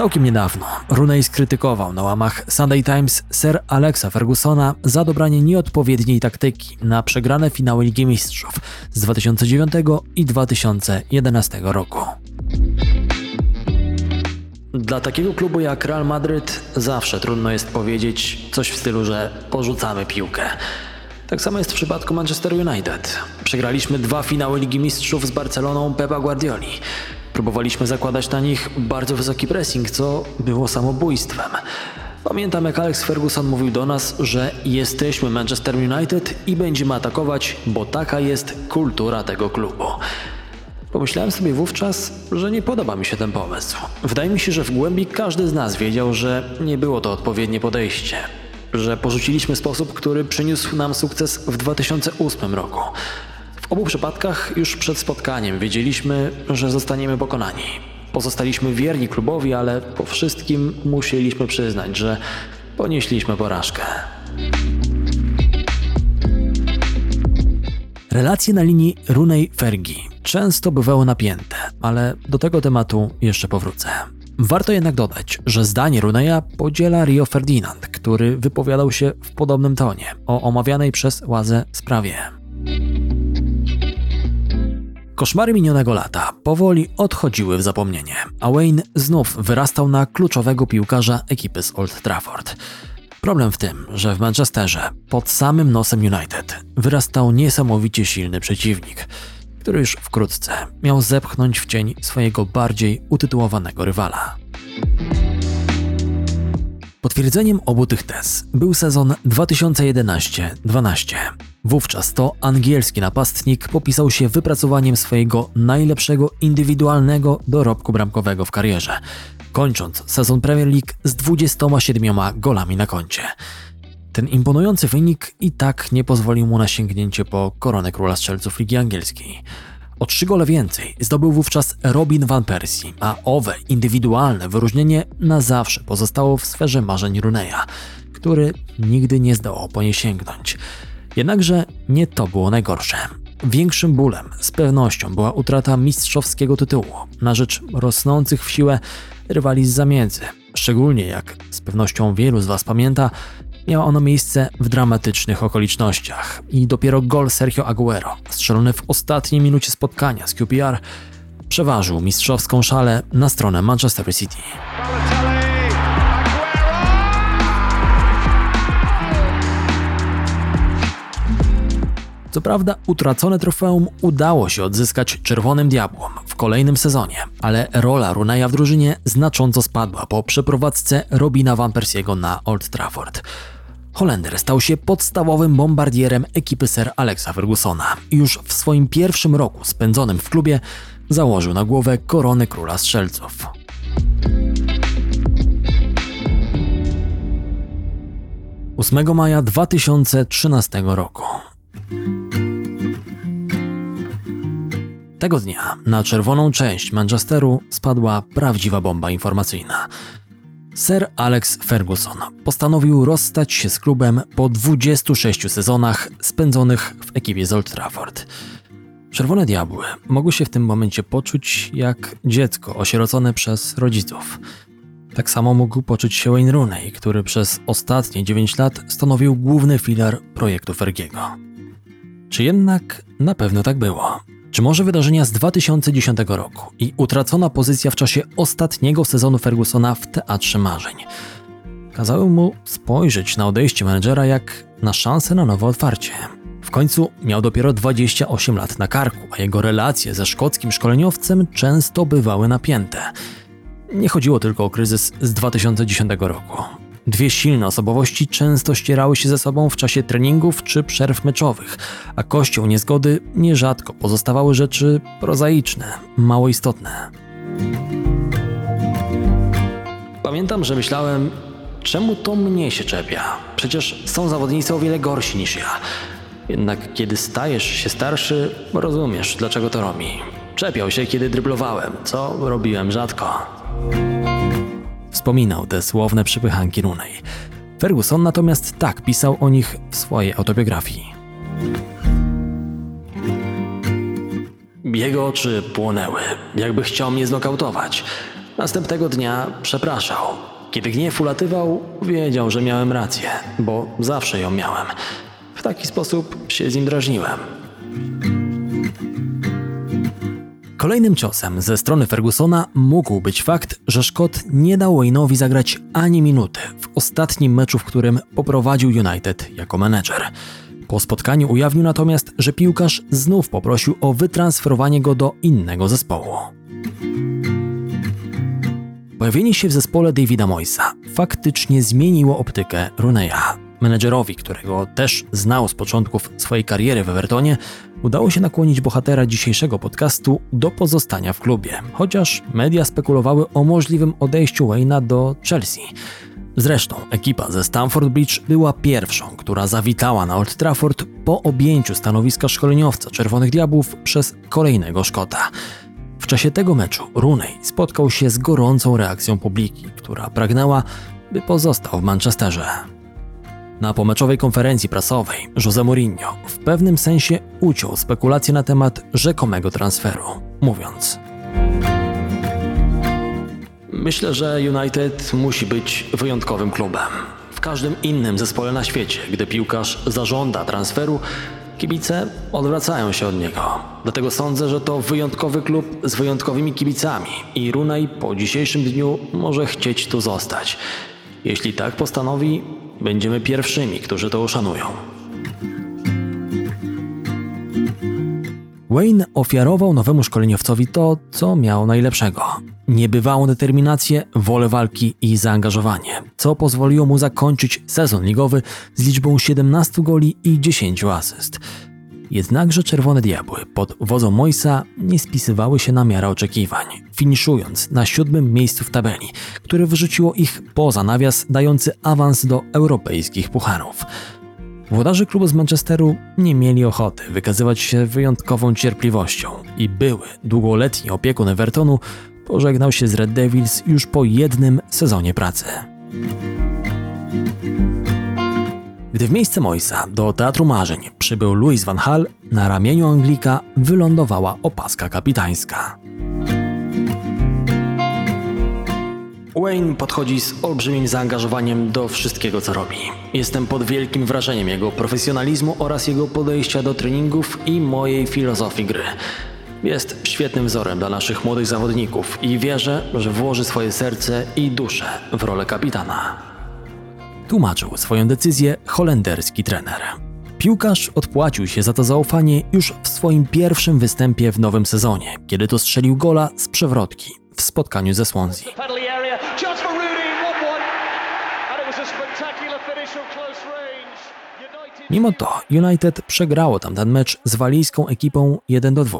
Całkiem niedawno Rooney skrytykował na łamach Sunday Times Sir Alexa Fergusona za dobranie nieodpowiedniej taktyki na przegrane finały Ligi Mistrzów z 2009 i 2011 roku. Dla takiego klubu jak Real Madryt zawsze trudno jest powiedzieć coś w stylu, że porzucamy piłkę. Tak samo jest w przypadku Manchester United. Przegraliśmy dwa finały Ligi Mistrzów z Barceloną Pepa Guardioli. Próbowaliśmy zakładać na nich bardzo wysoki pressing, co było samobójstwem. Pamiętam jak Alex Ferguson mówił do nas, że jesteśmy Manchester United i będziemy atakować, bo taka jest kultura tego klubu. Pomyślałem sobie wówczas, że nie podoba mi się ten pomysł. Wydaje mi się, że w głębi każdy z nas wiedział, że nie było to odpowiednie podejście. Że porzuciliśmy sposób, który przyniósł nam sukces w 2008 roku. W obu przypadkach już przed spotkaniem wiedzieliśmy, że zostaniemy pokonani. Pozostaliśmy wierni klubowi, ale po wszystkim musieliśmy przyznać, że ponieśliśmy porażkę. Relacje na linii Runej-Fergi często bywały napięte, ale do tego tematu jeszcze powrócę. Warto jednak dodać, że zdanie Runeya podziela Rio Ferdinand, który wypowiadał się w podobnym tonie o omawianej przez Łazę sprawie. Koszmary minionego lata powoli odchodziły w zapomnienie, a Wayne znów wyrastał na kluczowego piłkarza ekipy z Old Trafford. Problem w tym, że w Manchesterze, pod samym nosem United, wyrastał niesamowicie silny przeciwnik, który już wkrótce miał zepchnąć w cień swojego bardziej utytułowanego rywala. Potwierdzeniem obu tych tez był sezon 2011-12. Wówczas to angielski napastnik popisał się wypracowaniem swojego najlepszego indywidualnego dorobku bramkowego w karierze, kończąc sezon Premier League z 27 golami na koncie. Ten imponujący wynik i tak nie pozwolił mu na sięgnięcie po koronę króla strzelców Ligi Angielskiej. O trzy gole więcej zdobył wówczas Robin van Persie, a owe indywidualne wyróżnienie na zawsze pozostało w sferze marzeń Runeya, który nigdy nie zdołał po nie sięgnąć. Jednakże nie to było najgorsze. Większym bólem z pewnością była utrata mistrzowskiego tytułu na rzecz rosnących w siłę rywali z. Szczególnie jak z pewnością wielu z Was pamięta, miało ono miejsce w dramatycznych okolicznościach i dopiero gol Sergio Aguero, strzelony w ostatniej minucie spotkania z QPR, przeważył mistrzowską szalę na stronę Manchester City. Co prawda, utracone trofeum udało się odzyskać Czerwonym Diabłom w kolejnym sezonie, ale rola Runeya w drużynie znacząco spadła po przeprowadzce Robina Van Persiego na Old Trafford. Holender stał się podstawowym bombardierem ekipy Sir Alexa Fergusona już w swoim pierwszym roku spędzonym w klubie założył na głowę koronę króla strzelców. Ósmego maja 2013 roku Tego dnia na czerwoną część Manchesteru spadła prawdziwa bomba informacyjna. Sir Alex Ferguson postanowił rozstać się z klubem po 26 sezonach spędzonych w ekipie z Old Trafford. Czerwone Diabły mogły się w tym momencie poczuć jak dziecko osierocone przez rodziców. Tak samo mógł poczuć się Wayne Rooney, który przez ostatnie 9 lat stanowił główny filar projektu Fergiego. Czy jednak na pewno tak było? Czy może wydarzenia z 2010 roku i utracona pozycja w czasie ostatniego sezonu Fergusona w Teatrze Marzeń kazały mu spojrzeć na odejście menedżera jak na szansę na nowe otwarcie? W końcu miał dopiero 28 lat na karku, a jego relacje ze szkockim szkoleniowcem często bywały napięte. Nie chodziło tylko o kryzys z 2010 roku. Dwie silne osobowości często ścierały się ze sobą w czasie treningów czy przerw meczowych, a kością niezgody nierzadko pozostawały rzeczy prozaiczne, mało istotne. Pamiętam, że myślałem, czemu to mnie się czepia? Przecież są zawodnicy o wiele gorsi niż ja. Jednak kiedy stajesz się starszy, rozumiesz, dlaczego to robi. Czepiał się, kiedy dryblowałem, co robiłem rzadko. Wspominał te słowne przypychanki Runej. Ferguson natomiast tak pisał o nich w swojej autobiografii. Jego oczy płonęły, jakby chciał mnie znokautować. Następnego dnia przepraszał. Kiedy gniew ulatywał, wiedział, że miałem rację, bo zawsze ją miałem. W taki sposób się z nim drażniłem. Kolejnym ciosem ze strony Fergusona mógł być fakt, że Scott nie dał Wayne'owi zagrać ani minuty w ostatnim meczu, w którym poprowadził United jako menedżer. Po spotkaniu ujawnił natomiast, że piłkarz znów poprosił o wytransferowanie go do innego zespołu. Pojawienie się w zespole Davida Moysa faktycznie zmieniło optykę Runeya. Menedżerowi, którego też znał z początków swojej kariery w Evertonie, udało się nakłonić bohatera dzisiejszego podcastu do pozostania w klubie, chociaż media spekulowały o możliwym odejściu Wayne'a do Chelsea. Zresztą ekipa ze Stamford Bridge była pierwszą, która zawitała na Old Trafford po objęciu stanowiska szkoleniowca Czerwonych Diabłów przez kolejnego Szkota. W czasie tego meczu Rooney spotkał się z gorącą reakcją publiki, która pragnęła, by pozostał w Manchesterze. Na pomeczowej konferencji prasowej Jose Mourinho w pewnym sensie uciął spekulacje na temat rzekomego transferu, mówiąc: Myślę, że United musi być wyjątkowym klubem. W każdym innym zespole na świecie, gdy piłkarz zażąda transferu, kibice odwracają się od niego. Dlatego sądzę, że to wyjątkowy klub z wyjątkowymi kibicami i Runaj po dzisiejszym dniu może chcieć tu zostać. Jeśli tak postanowi, będziemy pierwszymi, którzy to uszanują. Wayne ofiarował nowemu szkoleniowcowi to, co miał najlepszego. Niebywałą determinację, wolę walki i zaangażowanie, co pozwoliło mu zakończyć sezon ligowy z liczbą 17 goli i 10 asyst. Jednakże Czerwone Diabły pod wodzą Moisa nie spisywały się na miarę oczekiwań, finiszując na siódmym miejscu w tabeli, które wyrzuciło ich poza nawias dający awans do europejskich pucharów. Włodarze klubu z Manchesteru nie mieli ochoty wykazywać się wyjątkową cierpliwością i były długoletni opiekun Evertonu pożegnał się z Red Devils już po jednym sezonie pracy. Gdy w miejsce Moisa do Teatru Marzeń przybył Louis van Hal, na ramieniu Anglika wylądowała opaska kapitańska. Wayne podchodzi z olbrzymim zaangażowaniem do wszystkiego, co robi. Jestem pod wielkim wrażeniem jego profesjonalizmu oraz jego podejścia do treningów i mojej filozofii gry. Jest świetnym wzorem dla naszych młodych zawodników i wierzę, że włoży swoje serce i duszę w rolę kapitana. Tłumaczył swoją decyzję holenderski trener. Piłkarz odpłacił się za to zaufanie już w swoim pierwszym występie w nowym sezonie, kiedy to strzelił gola z przewrotki w spotkaniu ze Swansea. Penalty area, chance for Rooney, 1-1. And it was a spectacular finish from close range. United... Mimo to United przegrało tamten mecz z walijską ekipą 1 do 2.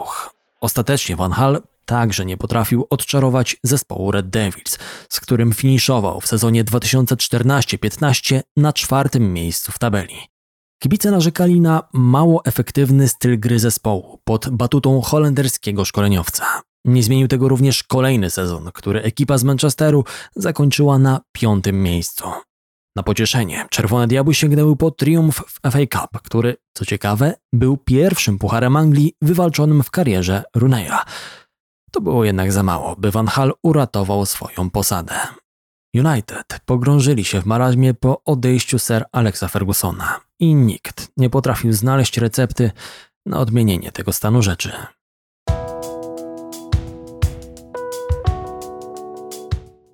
Ostatecznie Van Hal także nie potrafił odczarować zespołu Red Devils, z którym finiszował w sezonie 2014-15 na czwartym miejscu w tabeli. Kibice narzekali na mało efektywny styl gry zespołu pod batutą holenderskiego szkoleniowca. Nie zmienił tego również kolejny sezon, który ekipa z Manchesteru zakończyła na piątym miejscu. Na pocieszenie Czerwone Diabły sięgnęły po triumf w FA Cup, który, co ciekawe, był pierwszym pucharem Anglii wywalczonym w karierze Runeya. To było jednak za mało, by Van Hal uratował swoją posadę. United pogrążyli się w marazmie po odejściu Sir Alexa Fergusona i nikt nie potrafił znaleźć recepty na odmienienie tego stanu rzeczy.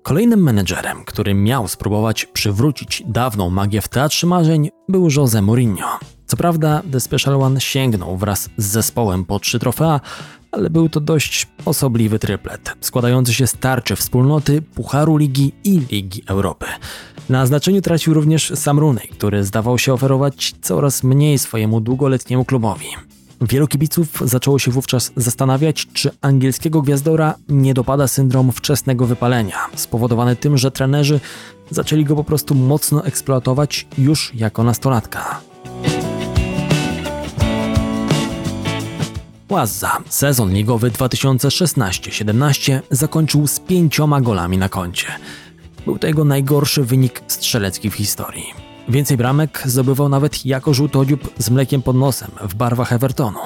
Kolejnym menedżerem, który miał spróbować przywrócić dawną magię w Teatrze Marzeń, był Jose Mourinho. Co prawda The Special One sięgnął wraz z zespołem po trzy trofea, ale był to dość osobliwy triplet, składający się z tarczy wspólnoty, Pucharu Ligi i Ligi Europy. Na znaczeniu tracił również Sam Rooney, który zdawał się oferować coraz mniej swojemu długoletniemu klubowi. Wielu kibiców zaczęło się wówczas zastanawiać, czy angielskiego gwiazdora nie dopada syndrom wczesnego wypalenia, spowodowany tym, że trenerzy zaczęli go po prostu mocno eksploatować już jako nastolatka. Łazza sezon ligowy 2016-17 zakończył z pięcioma golami na koncie. Był to jego najgorszy wynik strzelecki w historii. Więcej bramek zdobywał nawet jako żółtodziób z mlekiem pod nosem w barwach Evertonu.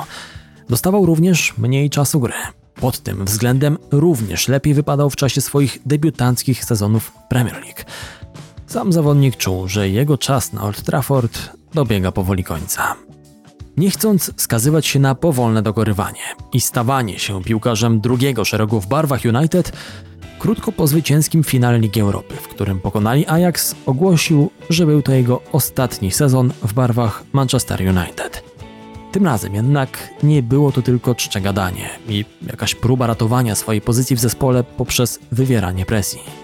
Dostawał również mniej czasu gry. Pod tym względem również lepiej wypadał w czasie swoich debiutanckich sezonów Premier League. Sam zawodnik czuł, że jego czas na Old Trafford dobiega powoli końca. Nie chcąc skazywać się na powolne dogorywanie i stawanie się piłkarzem drugiego szeregu w barwach United, krótko po zwycięskim finale Ligi Europy, w którym pokonali Ajax, ogłosił, że był to jego ostatni sezon w barwach Manchester United. Tym razem jednak nie było to tylko czcze gadanie i jakaś próba ratowania swojej pozycji w zespole poprzez wywieranie presji.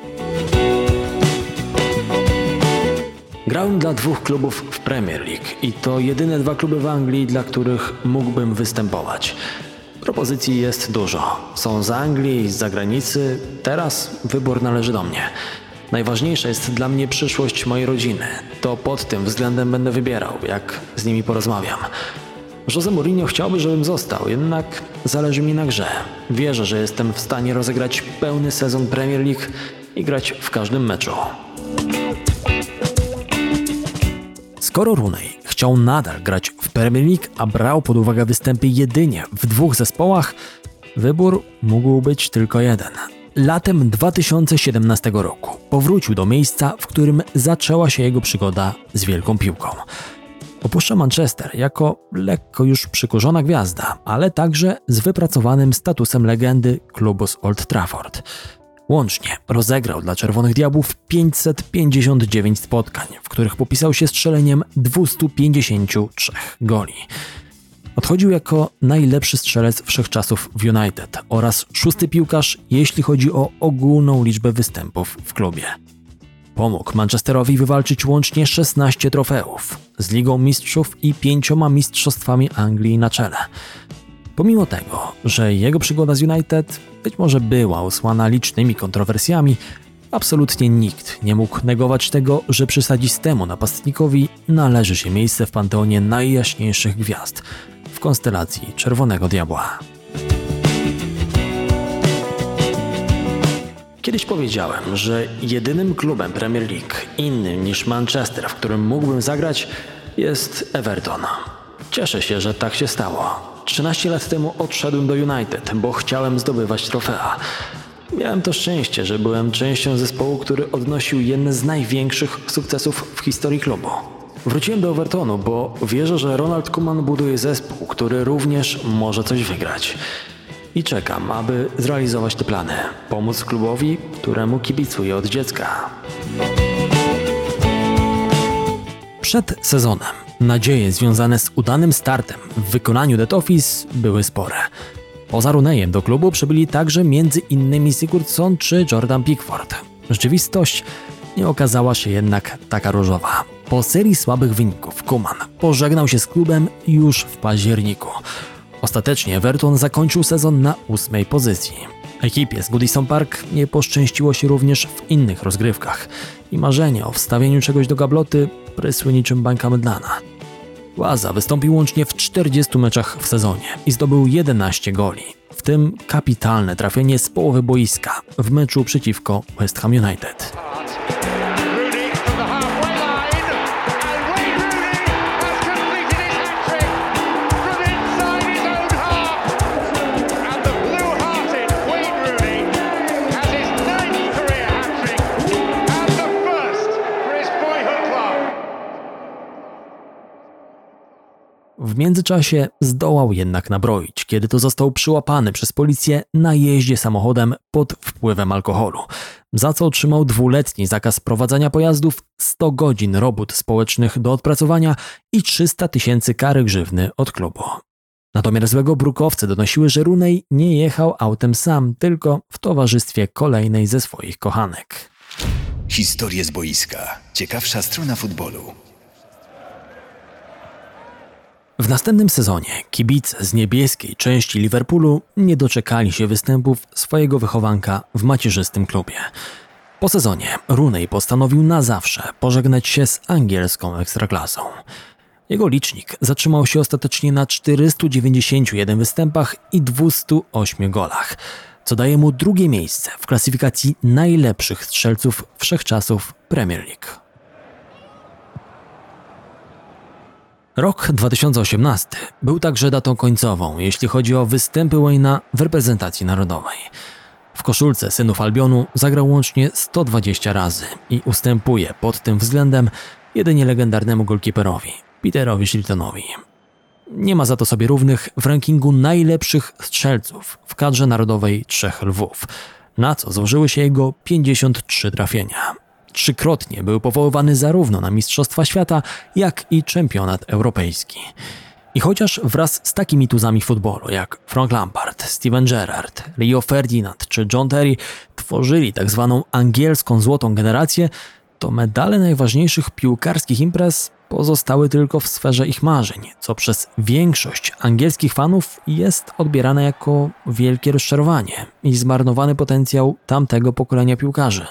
Grałem dla dwóch klubów w Premier League i to jedyne dwa kluby w Anglii, dla których mógłbym występować. Propozycji jest dużo. Są z Anglii z zagranicy. Teraz wybór należy do mnie. Najważniejsza jest dla mnie przyszłość mojej rodziny. To pod tym względem będę wybierał, jak z nimi porozmawiam. Jose Mourinho chciałby, żebym został, jednak zależy mi na grze. Wierzę, że jestem w stanie rozegrać pełny sezon Premier League i grać w każdym meczu. Skoro Rooney chciał nadal grać w Premier League, a brał pod uwagę występy jedynie w dwóch zespołach, wybór mógł być tylko jeden. Latem 2017 roku powrócił do miejsca, w którym zaczęła się jego przygoda z wielką piłką. Opuszcza Manchester jako lekko już przykurzona gwiazda, ale także z wypracowanym statusem legendy klubu z Old Trafford. Łącznie rozegrał dla Czerwonych Diabłów 559 spotkań, w których popisał się strzeleniem 253 goli. Odchodził jako najlepszy strzelec wszechczasów w United oraz szósty piłkarz, jeśli chodzi o ogólną liczbę występów w klubie. Pomógł Manchesterowi wywalczyć łącznie 16 trofeów z Ligą Mistrzów i pięcioma mistrzostwami Anglii na czele. Pomimo tego, że jego przygoda z United być może była usłana licznymi kontrowersjami, absolutnie nikt nie mógł negować tego, że przysadzistemu napastnikowi należy się miejsce w panteonie najjaśniejszych gwiazd w konstelacji Czerwonego Diabła. Kiedyś powiedziałem, że jedynym klubem Premier League innym niż Manchester, w którym mógłbym zagrać, jest Everton. Cieszę się, że tak się stało. 13 lat temu odszedłem do United, bo chciałem zdobywać trofea. Miałem to szczęście, że byłem częścią zespołu, który odnosił jedne z największych sukcesów w historii klubu. Wróciłem do Evertonu, bo wierzę, że Ronald Koeman buduje zespół, który również może coś wygrać. I czekam, aby zrealizować te plany, pomóc klubowi, któremu kibicuję od dziecka. Przed sezonem nadzieje związane z udanym startem w wykonaniu Dead Office były spore. Poza Runejem do klubu przybyli także m.in. Sigurdsson czy Jordan Pickford. Rzeczywistość nie okazała się jednak taka różowa. Po serii słabych wyników Kuman pożegnał się z klubem już w październiku. Ostatecznie Everton zakończył sezon na ósmej pozycji. Ekipie z Goodison Park nie poszczęściło się również w innych rozgrywkach i marzenie o wstawieniu czegoś do gabloty prysły niczym bańka mydlana. Łaza wystąpił łącznie w 40 meczach w sezonie i zdobył 11 goli, w tym kapitalne trafienie z połowy boiska w meczu przeciwko West Ham United. W międzyczasie zdołał jednak nabroić, kiedy to został przyłapany przez policję na jeździe samochodem pod wpływem alkoholu, za co otrzymał dwuletni zakaz prowadzenia pojazdów, 100 godzin robót społecznych do odpracowania i 300 tysięcy kary grzywny od klubu. Natomiast złego brukowce donosiły, że Runej nie jechał autem sam, tylko w towarzystwie kolejnej ze swoich kochanek. Historie z boiska. Ciekawsza strona futbolu. W następnym sezonie kibice z niebieskiej części Liverpoolu nie doczekali się występów swojego wychowanka w macierzystym klubie. Po sezonie Rooney postanowił na zawsze pożegnać się z angielską ekstraklasą. Jego licznik zatrzymał się ostatecznie na 491 występach i 208 golach, co daje mu drugie miejsce w klasyfikacji najlepszych strzelców wszechczasów Premier League. Rok 2018 był także datą końcową, jeśli chodzi o występy Wayne'a w reprezentacji narodowej. W koszulce synów Albionu zagrał łącznie 120 razy i ustępuje pod tym względem jedynie legendarnemu golkiperowi, Peterowi Shiltonowi. Nie ma za to sobie równych w rankingu najlepszych strzelców w kadrze narodowej Trzech Lwów, na co złożyły się jego 53 trafienia. Trzykrotnie był powoływany zarówno na Mistrzostwa Świata, jak i Czempionat Europejski. I chociaż wraz z takimi tuzami futbolu jak Frank Lampard, Steven Gerrard, Rio Ferdinand czy John Terry tworzyli tak zwaną angielską złotą generację, to medale najważniejszych piłkarskich imprez pozostały tylko w sferze ich marzeń, co przez większość angielskich fanów jest odbierane jako wielkie rozczarowanie i zmarnowany potencjał tamtego pokolenia piłkarzy.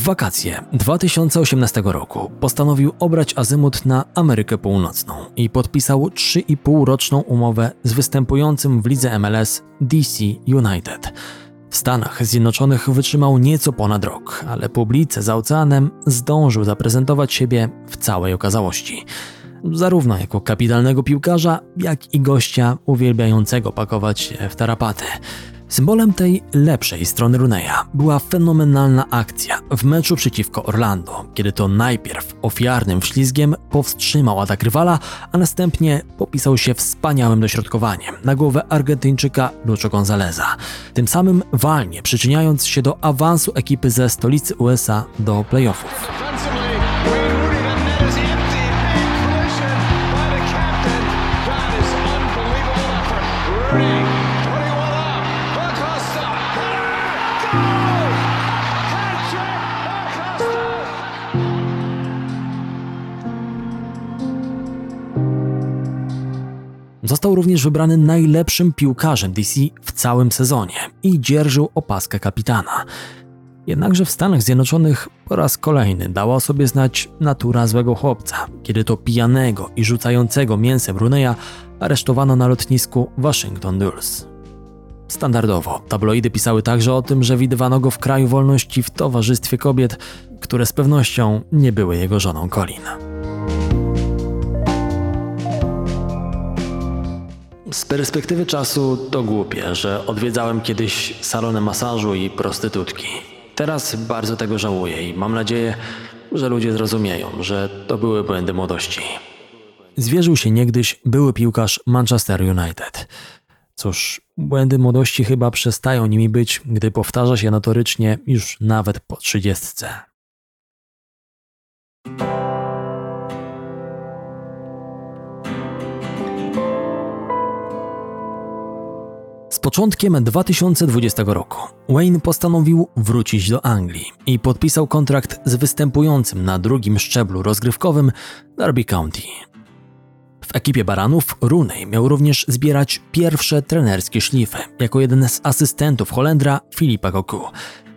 W wakacje 2018 roku postanowił obrać azymut na Amerykę Północną i podpisał 3,5-roczną umowę z występującym w lidze MLS DC United. W Stanach Zjednoczonych wytrzymał nieco ponad rok, ale publice za oceanem zdążył zaprezentować siebie w całej okazałości. Zarówno jako kapitalnego piłkarza, jak i gościa uwielbiającego pakować się w tarapaty. Symbolem tej lepszej strony Runeya była fenomenalna akcja w meczu przeciwko Orlando, kiedy to najpierw ofiarnym wślizgiem powstrzymał atak rywala, a następnie popisał się wspaniałym dośrodkowaniem na głowę Argentyńczyka Lucho Gonzaleza, tym samym walnie przyczyniając się do awansu ekipy ze stolicy USA do playoffów. Został również wybrany najlepszym piłkarzem DC w całym sezonie i dzierżył opaskę kapitana. Jednakże w Stanach Zjednoczonych po raz kolejny dała o sobie znać natura złego chłopca, kiedy to pijanego i rzucającego mięsem Runeya aresztowano na lotnisku Washington Dulles. Standardowo tabloidy pisały także o tym, że widywano go w kraju wolności w towarzystwie kobiet, które z pewnością nie były jego żoną Colin. Z perspektywy czasu to głupie, że odwiedzałem kiedyś salony masażu i prostytutki. Teraz bardzo tego żałuję i mam nadzieję, że ludzie zrozumieją, że to były błędy młodości. Zwierzył się niegdyś były piłkarz Manchester United. Cóż, błędy młodości chyba przestają nimi być, gdy powtarza się notorycznie już nawet po trzydziestce. Z początkiem 2020 roku Wayne postanowił wrócić do Anglii i podpisał kontrakt z występującym na drugim szczeblu rozgrywkowym Derby County. W ekipie Baranów Rooney miał również zbierać pierwsze trenerskie szlify jako jeden z asystentów Holendra Filipa Cocu.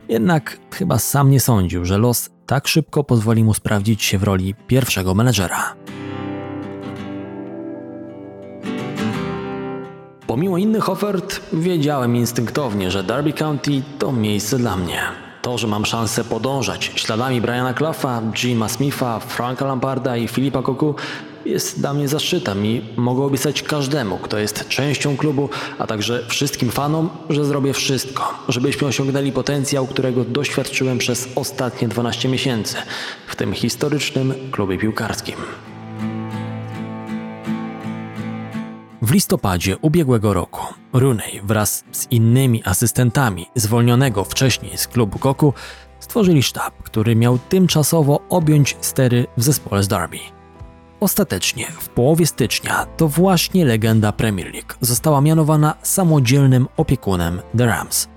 Jednak chyba sam nie sądził, że los tak szybko pozwoli mu sprawdzić się w roli pierwszego menedżera. Pomimo innych ofert, wiedziałem instynktownie, że Derby County to miejsce dla mnie. To, że mam szansę podążać śladami Briana Clough'a, Jima Smitha, Franka Lamparda i Filipa Cocu jest dla mnie zaszczytem i mogę obiecać każdemu, kto jest częścią klubu, a także wszystkim fanom, że zrobię wszystko, żebyśmy osiągnęli potencjał, którego doświadczyłem przez ostatnie 12 miesięcy w tym historycznym klubie piłkarskim. W listopadzie ubiegłego roku Rooney wraz z innymi asystentami zwolnionego wcześniej z klubu Koku stworzyli sztab, który miał tymczasowo objąć stery w zespole z Derby. Ostatecznie w połowie stycznia to właśnie legenda Premier League została mianowana samodzielnym opiekunem The Rams.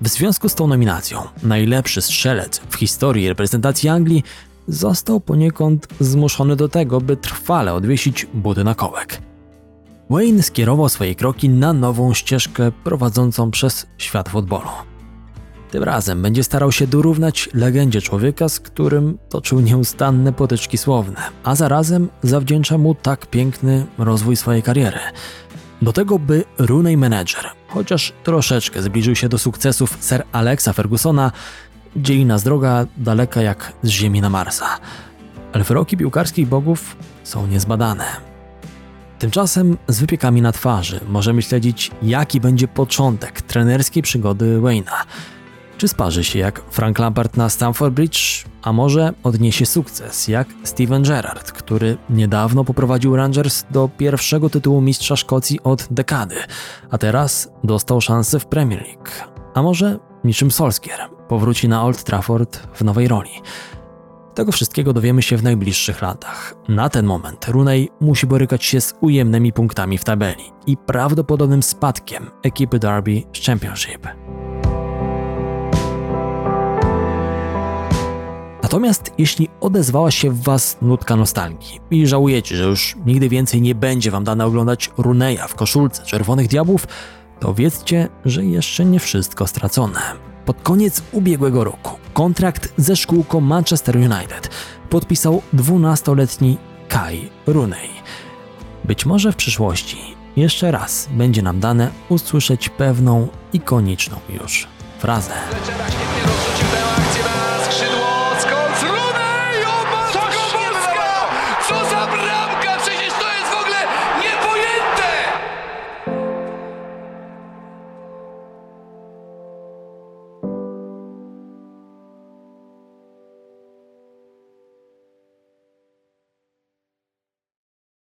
W związku z tą nominacją najlepszy strzelec w historii reprezentacji Anglii został poniekąd zmuszony do tego, by trwale odwiesić buty na kołek. Wayne skierował swoje kroki na nową ścieżkę prowadzącą przez świat futbolu. Tym razem będzie starał się dorównać legendzie człowieka, z którym toczył nieustanne potyczki słowne, a zarazem zawdzięcza mu tak piękny rozwój swojej kariery. Do tego, by Rooney Manager, chociaż troszeczkę zbliżył się do sukcesów Sir Alexa Fergusona, dzieli nas droga daleka jak z Ziemi na Marsa. Ale wyroki piłkarskich bogów są niezbadane. Tymczasem z wypiekami na twarzy możemy śledzić, jaki będzie początek trenerskiej przygody Wayne'a. Czy sparzy się jak Frank Lampard na Stamford Bridge, a może odniesie sukces jak Steven Gerrard, który niedawno poprowadził Rangers do pierwszego tytułu mistrza Szkocji od dekady, a teraz dostał szansę w Premier League. A może niczym Solskjaer powróci na Old Trafford w nowej roli. Tego wszystkiego dowiemy się w najbliższych latach. Na ten moment Rooney musi borykać się z ujemnymi punktami w tabeli i prawdopodobnym spadkiem ekipy Derby z Championship. Natomiast jeśli odezwała się w Was nutka nostalgii i żałujecie, że już nigdy więcej nie będzie Wam dane oglądać Runeya w koszulce Czerwonych Diabłów, to wiedzcie, że jeszcze nie wszystko stracone. Pod koniec ubiegłego roku kontrakt ze szkółką Manchester United podpisał 12-letni Kai Rooney. Być może w przyszłości jeszcze raz będzie nam dane usłyszeć pewną ikoniczną już frazę.